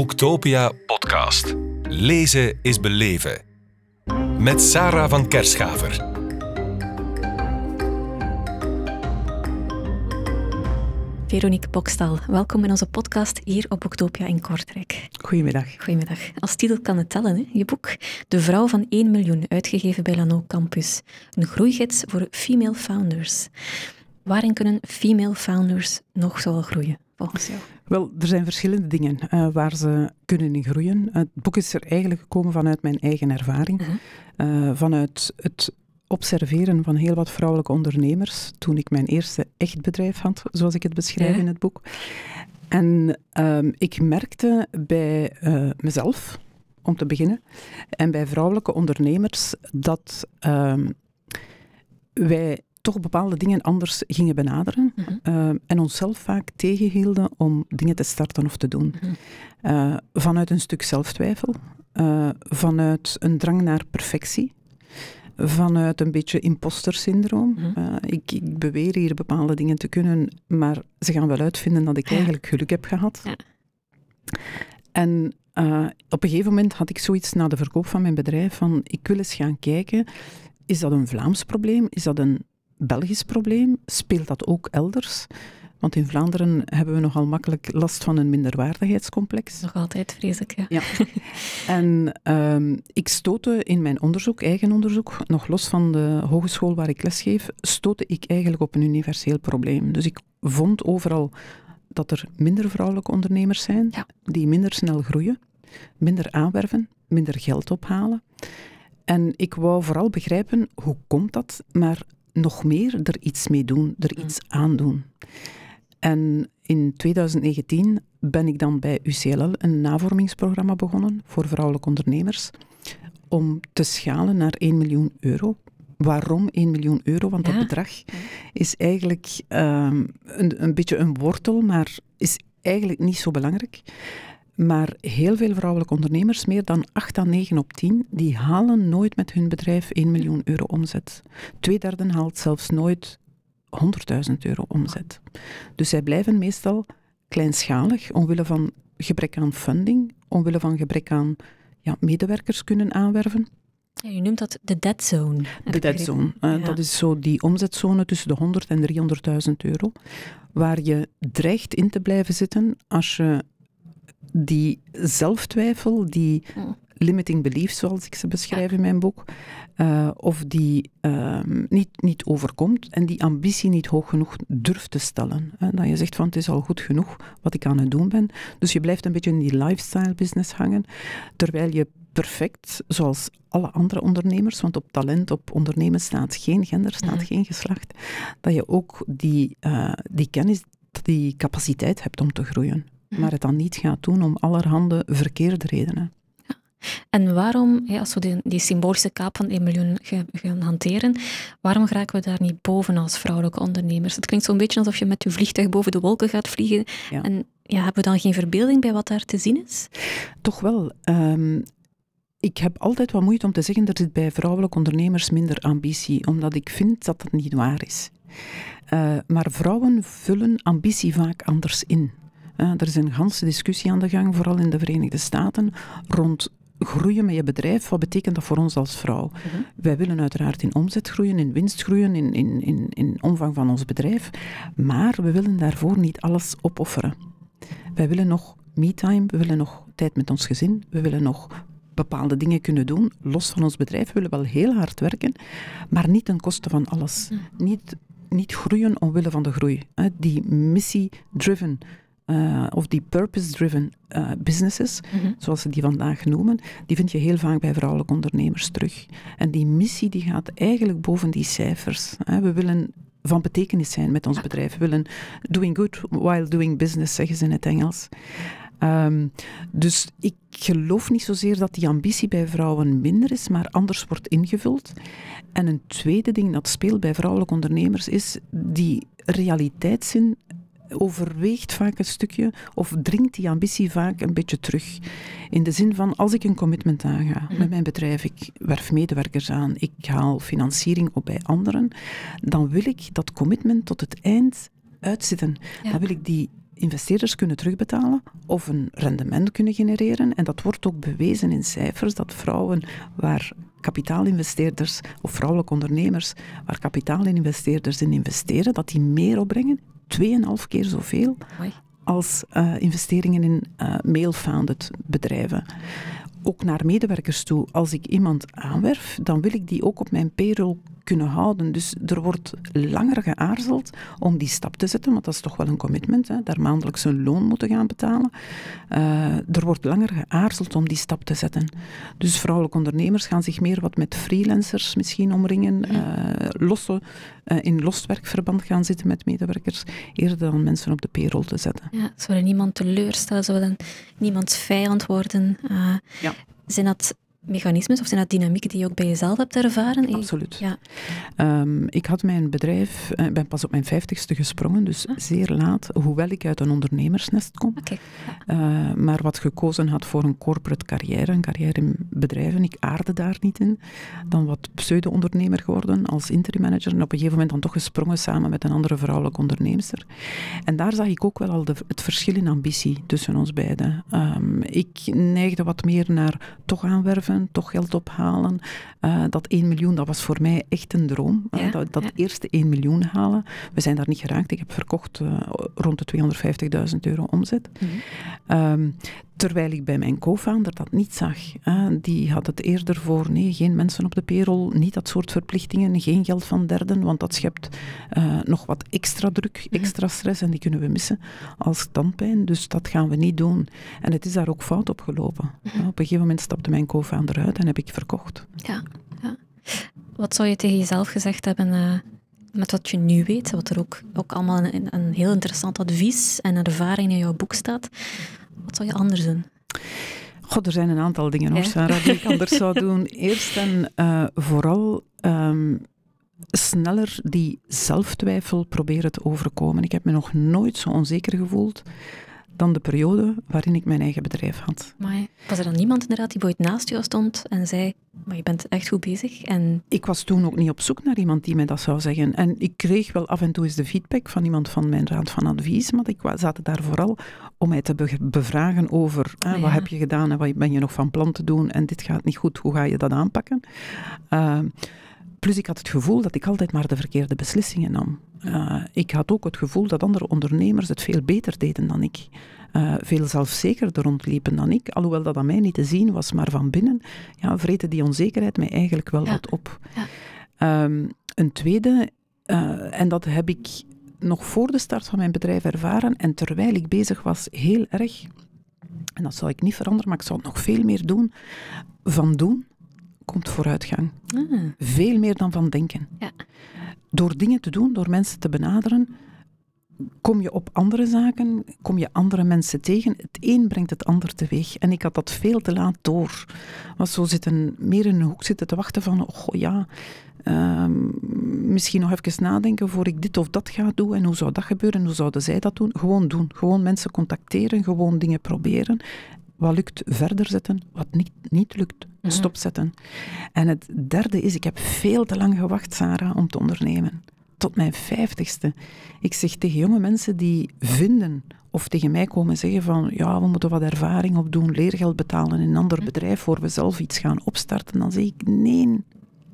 Boektopia podcast. Lezen is beleven. Met Sarah van Kerschaver. Veronique Bokstal, welkom in onze podcast hier op Boektopia in Kortrijk. Goedemiddag. Goedemiddag. Als titel kan het tellen, hè? je boek De Vrouw van 1 miljoen, uitgegeven bij Lano Campus. Een groeigids voor female founders. Waarin kunnen female founders nog zo groeien, volgens jou? Wel, er zijn verschillende dingen uh, waar ze kunnen in groeien. Het boek is er eigenlijk gekomen vanuit mijn eigen ervaring. Uh, vanuit het observeren van heel wat vrouwelijke ondernemers toen ik mijn eerste echt bedrijf had, zoals ik het beschrijf ja. in het boek. En um, ik merkte bij uh, mezelf, om te beginnen, en bij vrouwelijke ondernemers dat um, wij toch bepaalde dingen anders gingen benaderen -hmm. uh, en onszelf vaak tegenhielden om dingen te starten of te doen. -hmm. uh, vanuit een stuk zelftwijfel, uh, vanuit een drang naar perfectie, vanuit een beetje imposter-syndroom. Mm -hmm. ik, ik, beweer hier bepaalde dingen te kunnen, maar ze gaan wel uitvinden dat ik eigenlijk geluk heb gehad. Ja. En op een gegeven moment had ik zoiets na de verkoop van mijn bedrijf van ik wil eens gaan kijken, is dat een Vlaams probleem? Is dat een Belgisch probleem? Speelt dat ook elders? Want in Vlaanderen hebben we nogal makkelijk last van een minderwaardigheidscomplex. Nog altijd, vrees ik. Ja. ja. En um, ik stootte in mijn onderzoek, eigen onderzoek, nog los van de hogeschool waar ik lesgeef, stootte ik eigenlijk op een universeel probleem. Dus ik vond overal dat er minder vrouwelijke ondernemers zijn, ja. die minder snel groeien, minder aanwerven, minder geld ophalen. En ik wou vooral begrijpen, hoe komt dat? Maar nog meer er iets mee doen, er iets aan doen. En in 2019 ben ik dan bij UCLL een navormingsprogramma begonnen voor vrouwelijke ondernemers om te schalen naar 1 miljoen euro. Waarom 1 miljoen euro? Want ja. dat bedrag is eigenlijk um, een, een beetje een wortel, maar is eigenlijk niet zo belangrijk. Maar heel veel vrouwelijke ondernemers, meer dan 8 à 9 op 10, die halen nooit met hun bedrijf 1 miljoen euro omzet. Tweederde haalt zelfs nooit 100.000 euro omzet. Dus zij blijven meestal kleinschalig omwille van gebrek aan funding, omwille van gebrek aan ja, medewerkers kunnen aanwerven. Ja, je noemt dat de dead zone. De dead zone. Uh, ja. Dat is zo die omzetzone tussen de 100 en 300.000 euro, waar je dreigt in te blijven zitten als je die zelftwijfel, die limiting beliefs, zoals ik ze beschrijf in mijn boek, uh, of die uh, niet, niet overkomt en die ambitie niet hoog genoeg durft te stellen. Hè? Dat je zegt van het is al goed genoeg wat ik aan het doen ben. Dus je blijft een beetje in die lifestyle business hangen, terwijl je perfect, zoals alle andere ondernemers, want op talent, op ondernemen staat geen gender, staat mm. geen geslacht, dat je ook die, uh, die kennis, die capaciteit hebt om te groeien maar het dan niet gaat doen om allerhande verkeerde redenen. Ja. En waarom, ja, als we die, die, symbolische kaap van 1 miljoen gaan hanteren, waarom geraken we daar niet boven als vrouwelijke ondernemers? Het klinkt zo'n beetje alsof je met je vliegtuig boven de wolken gaat vliegen. Ja. En ja, hebben we dan geen verbeelding bij wat daar te zien is? Toch wel. Um, ik heb altijd wat moeite om te zeggen, er zit bij vrouwelijke ondernemers minder ambitie, omdat ik vind dat dat niet waar is. Uh, maar vrouwen vullen ambitie vaak anders in. Uh, er is een ganse discussie aan de gang, vooral in de Verenigde Staten, rond groeien met je bedrijf. Wat betekent dat voor ons als vrouw? Uh -huh. Wij willen uiteraard in omzet groeien, in winst groeien, in, in, in, in omvang van ons bedrijf. Maar we willen daarvoor niet alles opofferen. Wij willen nog me-time, we willen nog tijd met ons gezin, we willen nog bepaalde dingen kunnen doen, los van ons bedrijf. We willen wel heel hard werken, maar niet ten koste van alles. Uh -huh. Niet, niet groeien omwille van de groei. Die missie-driven uh, of die purpose-driven uh, businesses, mm -hmm. zoals ze die vandaag noemen, die vind je heel vaak bij vrouwelijke ondernemers terug. En die missie die gaat eigenlijk boven die cijfers. Hè. We willen van betekenis zijn met ons bedrijf. We willen doing good while doing business, zeggen ze in het Engels. Um, dus ik geloof niet zozeer dat die ambitie bij vrouwen minder is, maar anders wordt ingevuld. En een tweede ding dat speelt bij vrouwelijke ondernemers is die realiteitszin overweegt vaak een stukje of dringt die ambitie vaak een beetje terug. In de zin van, als ik een commitment aanga mm. met mijn bedrijf, ik werf medewerkers aan, ik haal financiering op bij anderen, dan wil ik dat commitment tot het eind uitzitten. Ja. Dan wil ik die investeerders kunnen terugbetalen of een rendement kunnen genereren. En dat wordt ook bewezen in cijfers dat vrouwen waar kapitaalinvesteerders of vrouwelijke ondernemers waar kapitaalinvesteerders in investeren, dat die meer opbrengen, 2,5 keer zoveel als uh, investeringen in uh, male-founded bedrijven ook naar medewerkers toe. Als ik iemand aanwerf, dan wil ik die ook op mijn payroll kunnen houden. Dus er wordt langer geaarzeld om die stap te zetten, want dat is toch wel een commitment, hè, daar maandelijks een loon moeten gaan betalen. Uh, er wordt langer geaarzeld om die stap te zetten. Dus vrouwelijke ondernemers gaan zich meer wat met freelancers misschien omringen, uh, losse, uh, in loswerkverband gaan zitten met medewerkers, eerder dan mensen op de payroll te zetten. Ja, ze willen niemand teleurstellen, ze willen niemands vijand worden. ja. Zijn dat mechanismes of zijn dat dynamieken die je ook bij jezelf hebt ervaren? Absoluut. Ja. Um, ik had mijn bedrijf, ik uh, ben pas op mijn vijftigste gesprongen, dus ah. zeer laat, hoewel ik uit een ondernemersnest kom. Okay. Uh, maar wat gekozen had voor een corporate carrière, een carrière in bedrijven, ik aarde daar niet in. Dan wat pseudo-ondernemer geworden als interim manager en op een gegeven moment dan toch gesprongen samen met een andere vrouwelijke onderneemster. En daar zag ik ook wel al de, het verschil in ambitie tussen ons beiden. Um, ik neigde wat meer naar toch aanwerven toch geld ophalen. Uh, dat 1 miljoen, dat was voor mij echt een droom. Uh, dat, dat eerste 1 miljoen halen. We zijn daar niet geraakt. Ik heb verkocht uh, rond de 250.000 euro omzet. Mm -hmm. um, Terwijl ik bij mijn co-founder dat niet zag. Die had het eerder voor, nee, geen mensen op de payroll, niet dat soort verplichtingen, geen geld van derden, want dat schept uh, nog wat extra druk, mhm. extra stress en die kunnen we missen als standpijn. Dus dat gaan we niet doen. En het is daar ook fout op gelopen. Mhm. Op een gegeven moment stapte mijn co-founder uit en heb ik verkocht. Ja, ja. Wat zou je tegen jezelf gezegd hebben uh, met wat je nu weet, wat er ook, ook allemaal een, een heel interessant advies en ervaring in jouw boek staat. Wat zou je anders doen? God, er zijn een aantal dingen, hoor, Sarah, die ik anders zou doen. Eerst en uh, vooral um, sneller die zelftwijfel proberen te overkomen. Ik heb me nog nooit zo onzeker gevoeld dan de periode waarin ik mijn eigen bedrijf had. Maar was er dan niemand inderdaad die ooit naast jou stond en zei, maar je bent echt goed bezig? En... Ik was toen ook niet op zoek naar iemand die mij dat zou zeggen. En ik kreeg wel af en toe eens de feedback van iemand van mijn raad van advies, maar ik zat daar vooral om mij te bevragen over ah, wat heb je gedaan en wat ben je nog van plan te doen en dit gaat niet goed, hoe ga je dat aanpakken? Uh, Plus ik had het gevoel dat ik altijd maar de verkeerde beslissingen nam. Uh, ik had ook het gevoel dat andere ondernemers het veel beter deden dan ik. Uh, veel zelfzekerder rondliepen dan ik. Alhoewel dat aan mij niet te zien was, maar van binnen ja, vreten die onzekerheid mij eigenlijk wel wat op. Ja. Um, een tweede, uh, en dat heb ik nog voor de start van mijn bedrijf ervaren en terwijl ik bezig was, heel erg, en dat zou ik niet veranderen, maar ik zou het nog veel meer doen, van doen komt vooruitgang. Ah. Veel meer dan van denken. Ja. Door dingen te doen, door mensen te benaderen, kom je op andere zaken, kom je andere mensen tegen. Het een brengt het ander teweeg. En ik had dat veel te laat door. Was zo zitten, meer in een hoek zitten te wachten van, oh ja, um, misschien nog even nadenken voor ik dit of dat ga doen en hoe zou dat gebeuren en hoe zouden zij dat doen. Gewoon doen. Gewoon mensen contacteren, gewoon dingen proberen. Wat lukt, verder zetten. Wat niet, niet lukt, mhm. stopzetten. En het derde is, ik heb veel te lang gewacht, Sarah, om te ondernemen. Tot mijn vijftigste. Ik zeg tegen jonge mensen die vinden of tegen mij komen zeggen van ja, we moeten wat ervaring opdoen, leergeld betalen in een ander mhm. bedrijf voor we zelf iets gaan opstarten, dan zeg ik nee,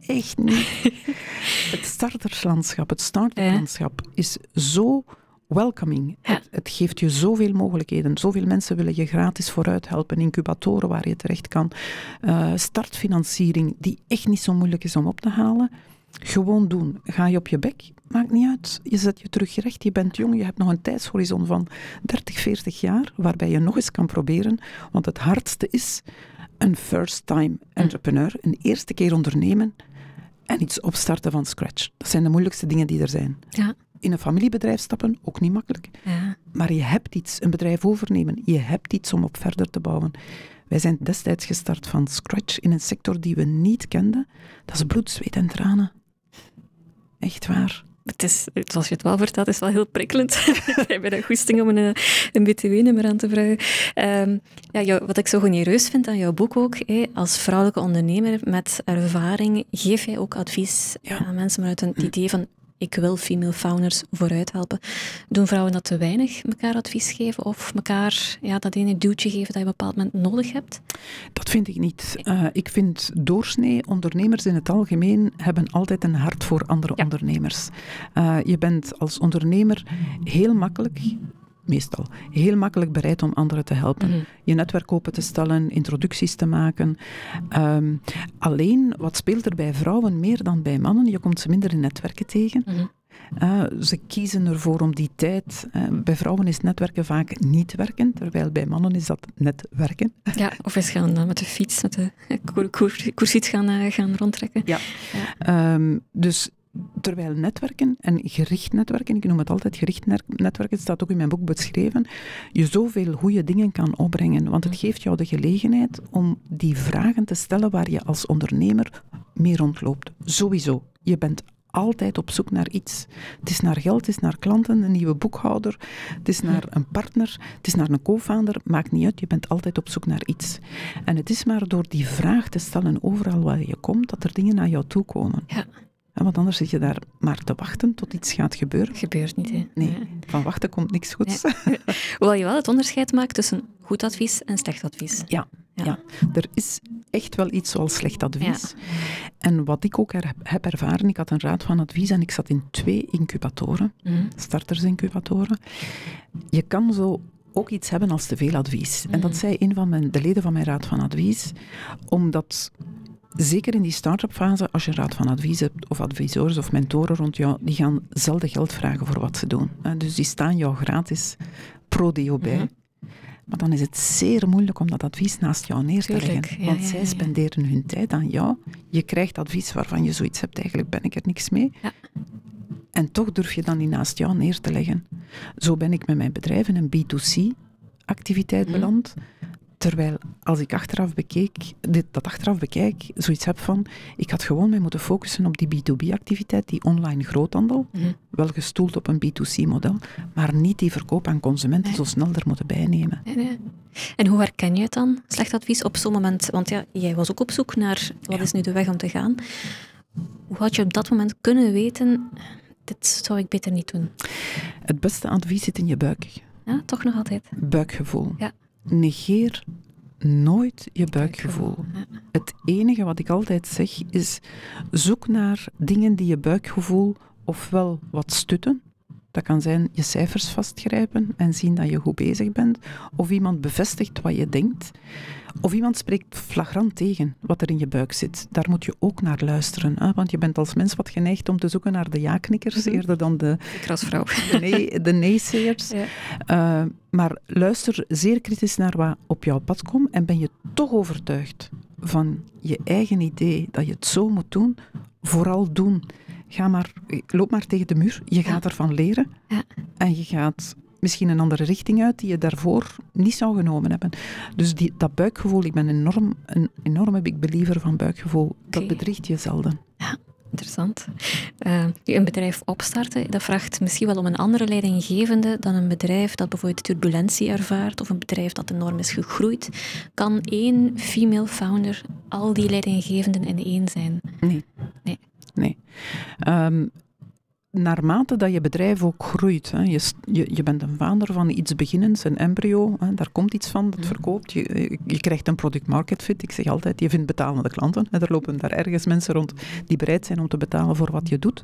echt niet. het starterslandschap, het starterlandschap is zo welcoming. Het, het, geeft je zoveel mogelijkheden. Zoveel mensen willen je gratis vooruit helpen. Incubatoren waar je terecht kan. Uh, startfinanciering die echt niet zo moeilijk is om op te halen. Gewoon doen. Ga je op je bek? Maakt niet uit. Je zet je terug recht. Je bent jong. Je hebt nog een tijdshorizon van 30, 40 jaar. Waarbij je nog eens kan proberen. Want het hardste is een first-time entrepreneur. Een eerste keer ondernemen en iets opstarten van scratch. Dat zijn de moeilijkste dingen die er zijn. Ja in een familiebedrijf stappen, ook niet makkelijk. Ja. Maar je hebt iets, een bedrijf overnemen. Je hebt iets om op verder te bouwen. Wij zijn destijds gestart van scratch in een sector die we niet kenden. Dat is bloed, zweet en tranen. Echt waar. Het is, zoals je het wel vertelt, is wel heel prikkelend. ik heb bij de goesting om een, een btw-nummer aan te vragen. Um, ja, wat ik zo genereus vind aan jouw boek ook, als vrouwelijke ondernemer met ervaring, geef jij ook advies aan mensen vanuit een idee van ik wil female founders vooruit helpen. Doen vrouwen dat te weinig, elkaar advies geven of elkaar ja, dat ene duwtje geven dat je op een bepaald moment nodig hebt? Dat vind ik niet. Uh, ik vind doorsnee, ondernemers in het algemeen hebben altijd een hart voor andere ondernemers. Uh, je bent als ondernemer heel makkelijk meestal heel makkelijk bereid om anderen te helpen. Mhm. Je netwerk open te stellen, introducties te maken. Um, alleen, wat speelt er bij vrouwen meer dan bij mannen? Je komt ze minder in netwerken tegen. Mhm. Uh, ze kiezen ervoor om die tijd. Uh, bij vrouwen is netwerken vaak niet werken, terwijl bij mannen is dat net werken. Ja, of eens gaan uh, met de fiets, met de koersiets gaan, gaan rondtrekken. Ja. ja. Um, dus Terwijl netwerken en gericht netwerken, ik noem het altijd gericht netwerken, het staat ook in mijn boek beschreven, je zoveel goede dingen kan opbrengen. Want het mm. geeft jou de gelegenheid om die vragen te stellen waar je als ondernemer mee rondloopt. Sowieso. Je bent altijd op zoek naar iets. Het is naar geld, het is naar klanten, een nieuwe boekhouder, het is naar een partner, het is naar een co-founder, maakt niet uit, je bent altijd op zoek naar iets. En het is maar door die vraag te stellen overal waar je komt, dat er dingen naar jou toe komen. Ja want anders zit je daar maar te wachten tot iets gaat gebeuren. Gebeurt niet, hè? Nee, van wachten komt niks goeds. Hoewel je wel het onderscheid maakt tussen goed advies en slecht advies. Ja, ja. er is echt wel iets zoals slecht advies. En wat ik ook heb ervaren, ik had een raad van advies en ik zat in twee incubatoren, mm. startersincubatoren. Je kan zo ook iets hebben als te veel advies. En dat mhm. zei een van mijn, de leden van mijn raad van advies, omdat zeker in die start-up fase, als je een raad van advies hebt, of adviseurs of mentoren rond jou, die gaan zelden geld vragen voor wat ze doen. Dus die staan jou gratis pro deo bij. Mhm. Maar dan is het zeer moeilijk om dat advies naast jou neer te leggen. Want zij spenderen hun tijd aan jou. Je krijgt advies waarvan je zoiets hebt, eigenlijk ben ik er niks mee. En toch durf je dan niet naast jou neer te leggen. Zo ben ik met mijn bedrijf in een B2C-activiteit mhm. beland. Terwijl als ik achteraf bekeek, dit, dat achteraf bekijk, zoiets heb van, ik had gewoon mij moeten focussen op die B2B-activiteit, die online groothandel, mm wel gestoeld op een B2C-model, maar niet die verkoop aan consumenten zo snel er moeten bijnemen. Nee, nee. En hoe herken je het dan, slecht advies, op zo'n moment? Want ja, jij was ook op zoek naar, wat is nu de weg om te gaan? Hoe had je op dat moment kunnen weten, dit zou ik beter niet doen? Het beste advies zit in je buik. Ja, toch nog altijd? Buikgevoel. Ja negeer nooit je buikgevoel. Het enige wat ik altijd zeg is: zoek naar dingen die je buikgevoel ofwel wat stutten. Dat kan zijn je cijfers vastgrijpen en zien dat je goed bezig bent, of iemand bevestigt wat je denkt. Of iemand spreekt flagrant tegen wat er in je buik zit. Daar moet je ook naar luisteren. Hè? Want je bent als mens wat geneigd om te zoeken naar de ja-knikkers mhm. eerder dan de, Krasvrouw. de, nee, de naysayers. Ja. Uh, maar luister zeer kritisch naar wat op jouw pad komt en ben je toch overtuigd van je eigen idee dat je het zo moet doen, vooral doen. Ga maar, loop maar tegen de muur. Je gaat ervan leren. Ja. En je gaat misschien een andere richting uit die je daarvoor niet zou genomen hebben. Dus die, dat buikgevoel, ik ben enorm, een enorme big believer van buikgevoel. Dat bedriegt je zelden. Ja. Interessant. Uh, een bedrijf opstarten, dat vraagt misschien wel om een andere leidinggevende dan een bedrijf dat bijvoorbeeld turbulentie ervaart of een bedrijf dat enorm is gegroeid. Kan één female founder al die leidinggevenden in één zijn? Nee. Um, naarmate dat je bedrijf ook groeit, hè, je, je, je, bent een vader van iets beginnends, een embryo, hè, daar komt iets van, dat verkoopt, je, je krijgt een product market fit. Ik zeg altijd, je vindt betalende klanten. Hè, er lopen daar ergens mensen rond die bereid zijn om te betalen voor wat je doet.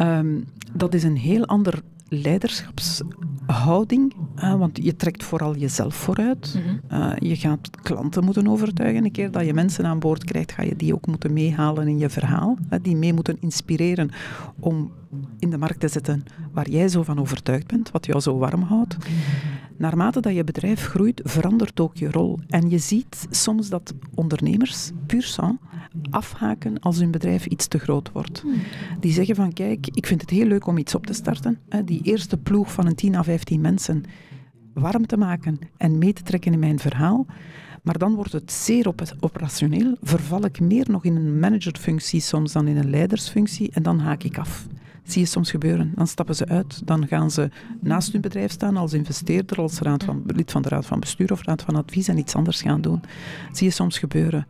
Um, dat is een heel ander leiderschapshouding, want je trekt vooral jezelf vooruit. Uh, je gaat klanten moeten overtuigen. Een keer dat je mensen aan boord krijgt, ga je die ook moeten meehalen in je verhaal. Die mee moeten inspireren om in de markt te zetten waar jij zo van overtuigd bent, wat jou zo warm houdt. Naarmate dat je bedrijf groeit, verandert ook je rol. En je ziet soms dat ondernemers, puur sang, afhaken als hun bedrijf iets te groot wordt. Die zeggen van, kijk, ik vind het heel leuk om iets op te starten. Die eerste ploeg van een 10 à 15 mensen warm te maken en mee te trekken in mijn verhaal. Maar dan wordt het zeer op operationeel. Verval ik meer nog in een managerfunctie soms dan in een leidersfunctie en dan haak ik af zie je soms gebeuren. Dan stappen ze uit, dan gaan ze naast hun bedrijf staan als investeerder, als raad van, lid van de raad van bestuur of raad van advies en iets anders gaan doen. Zie je soms gebeuren.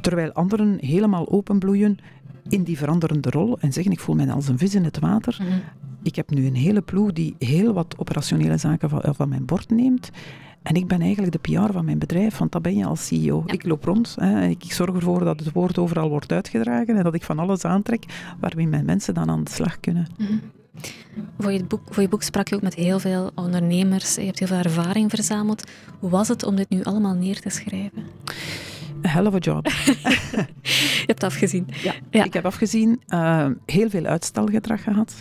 Terwijl anderen helemaal openbloeien in die veranderende rol en zeggen, ik voel mij als een vis in het water. Mhm. Ik heb nu een hele ploeg die heel wat operationele zaken van, van mijn bord neemt. En ik ben eigenlijk de PR van mijn bedrijf, want dat ben je als CEO. Ja. Ik loop rond, hè, ik zorg ervoor dat het woord overal wordt uitgedragen en dat ik van alles aantrek waarmee mijn mensen dan aan de slag kunnen. Mhm. Voor je, boek, voor je boek sprak je ook met heel veel ondernemers. Je hebt heel veel ervaring verzameld. Hoe was het om dit nu allemaal neer te schrijven? A hell of a job. Je hebt afgezien. Ja, Ja. ik heb afgezien, eh, heel veel uitstelgedrag gehad.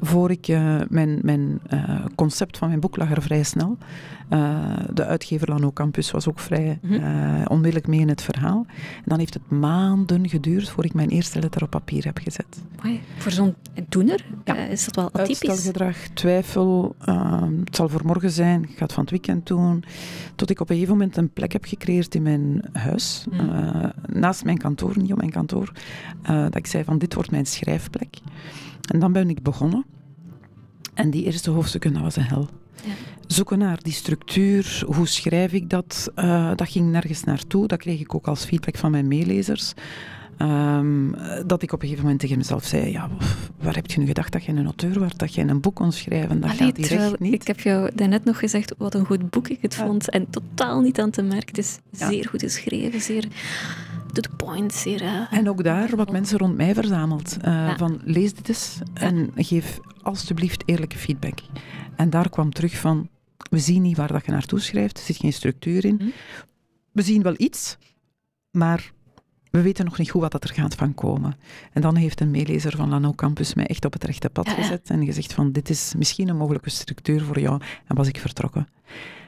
Voor ik, eh, mijn mijn eh, concept van mijn boek lag er vrij snel. De uitgever Lano Campus was ook vrij Mhm. onmiddellijk mee in het verhaal. En dan heeft het maanden geduurd voor ik mijn eerste letter op papier heb gezet. Voor zo'n doener Ja. is dat wel atypisch. Uitstelgedrag, twijfel, ehm, het zal voor morgen zijn, ik ga het van het weekend doen. Tot ik op een gegeven moment een plek heb gecreëerd in mijn huis, Mm. eh, naast mijn kantoor, niet op mijn kantoor. eh, dat ik zei van dit wordt mijn schrijfplek. En dan ben ik begonnen. En die eerste hoofdstukken, dat was een hel. Ja. Zoeken naar die structuur, hoe schrijf ik dat? eh, dat ging nergens naartoe. Dat kreeg ik ook als feedback van mijn meelezers. Ehm, dat ik op een gegeven moment tegen mezelf zei: ja, waar heb je nu gedacht dat je een auteur wordt, dat je een boek kon schrijven? Dat Allee, gaat terwijl niet. Ik heb jou daarnet nog gezegd wat een goed boek ik het Ja. vond. En totaal niet aan te merken. Het is Ja. zeer goed geschreven, zeer to the point. En ook daar wat mensen rond mij verzameld. eh, Ja. Van lees dit eens en geef alstublieft eerlijke feedback. En daar kwam terug van, we zien niet waar dat je naartoe schrijft, er zit geen structuur in. Hm. We zien wel iets, maar we weten nog niet goed wat dat er gaat van komen. En dan heeft een meelezer van Lano Campus mij echt op het rechte pad Ja, ja. gezet en gezegd van, dit is misschien een mogelijke structuur voor jou. En was ik vertrokken.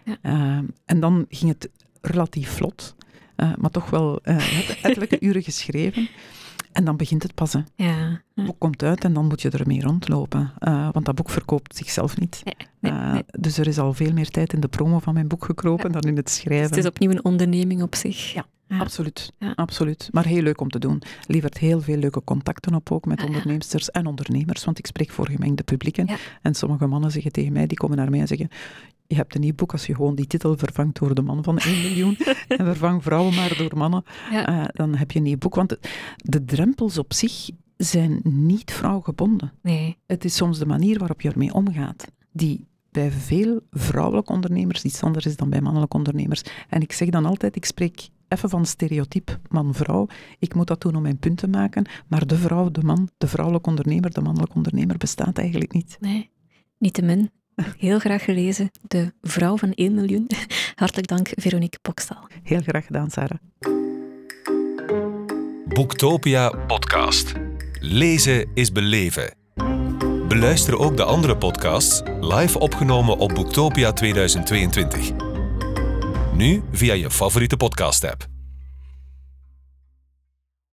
Ja. Eh, en dan ging het relatief vlot, maar toch wel eh, ettelijke uren geschreven. En dan begint het pas. hè. ja. Het boek komt uit en dan moet je ermee rondlopen. Eh, want dat boek verkoopt zichzelf niet. Nee, nee, Eh, nee. Dus er is al veel meer tijd in de promo van mijn boek gekropen dan in het Dus schrijven. het is opnieuw een onderneming op zich. Ja, Ja. Absoluut, Ja. absoluut. Maar heel leuk om te doen. Levert heel veel leuke contacten op, ook met Ah, ja. onderneemsters en ondernemers. Want ik spreek voor gemengde publieken. En sommige mannen zeggen tegen mij, die komen naar mij en zeggen... Je hebt een nieuw boek als je gewoon die titel vervangt door de man van 1 miljoen en vervang vrouwen maar door mannen. Eh, dan heb je een nieuw boek. Want de, de drempels op zich zijn niet vrouwgebonden. Nee. Het is soms de manier waarop je ermee omgaat, die bij veel vrouwelijke ondernemers iets anders is dan bij mannelijke ondernemers. En ik zeg dan altijd, ik spreek even van stereotype man-vrouw. Ik moet dat doen om mijn punt te maken, maar de vrouw, de man, de vrouwelijke ondernemer, de mannelijke ondernemer bestaat eigenlijk niet. Nee, niettemin. Heel graag gelezen. De vrouw van 1 miljoen. Hartelijk dank, Veronique Bokstal. Heel graag gedaan, Sarah. Boektopia podcast. Lezen is beleven. Beluister ook de andere podcasts live opgenomen op Boektopia 2022. Nu via je favoriete podcast-app.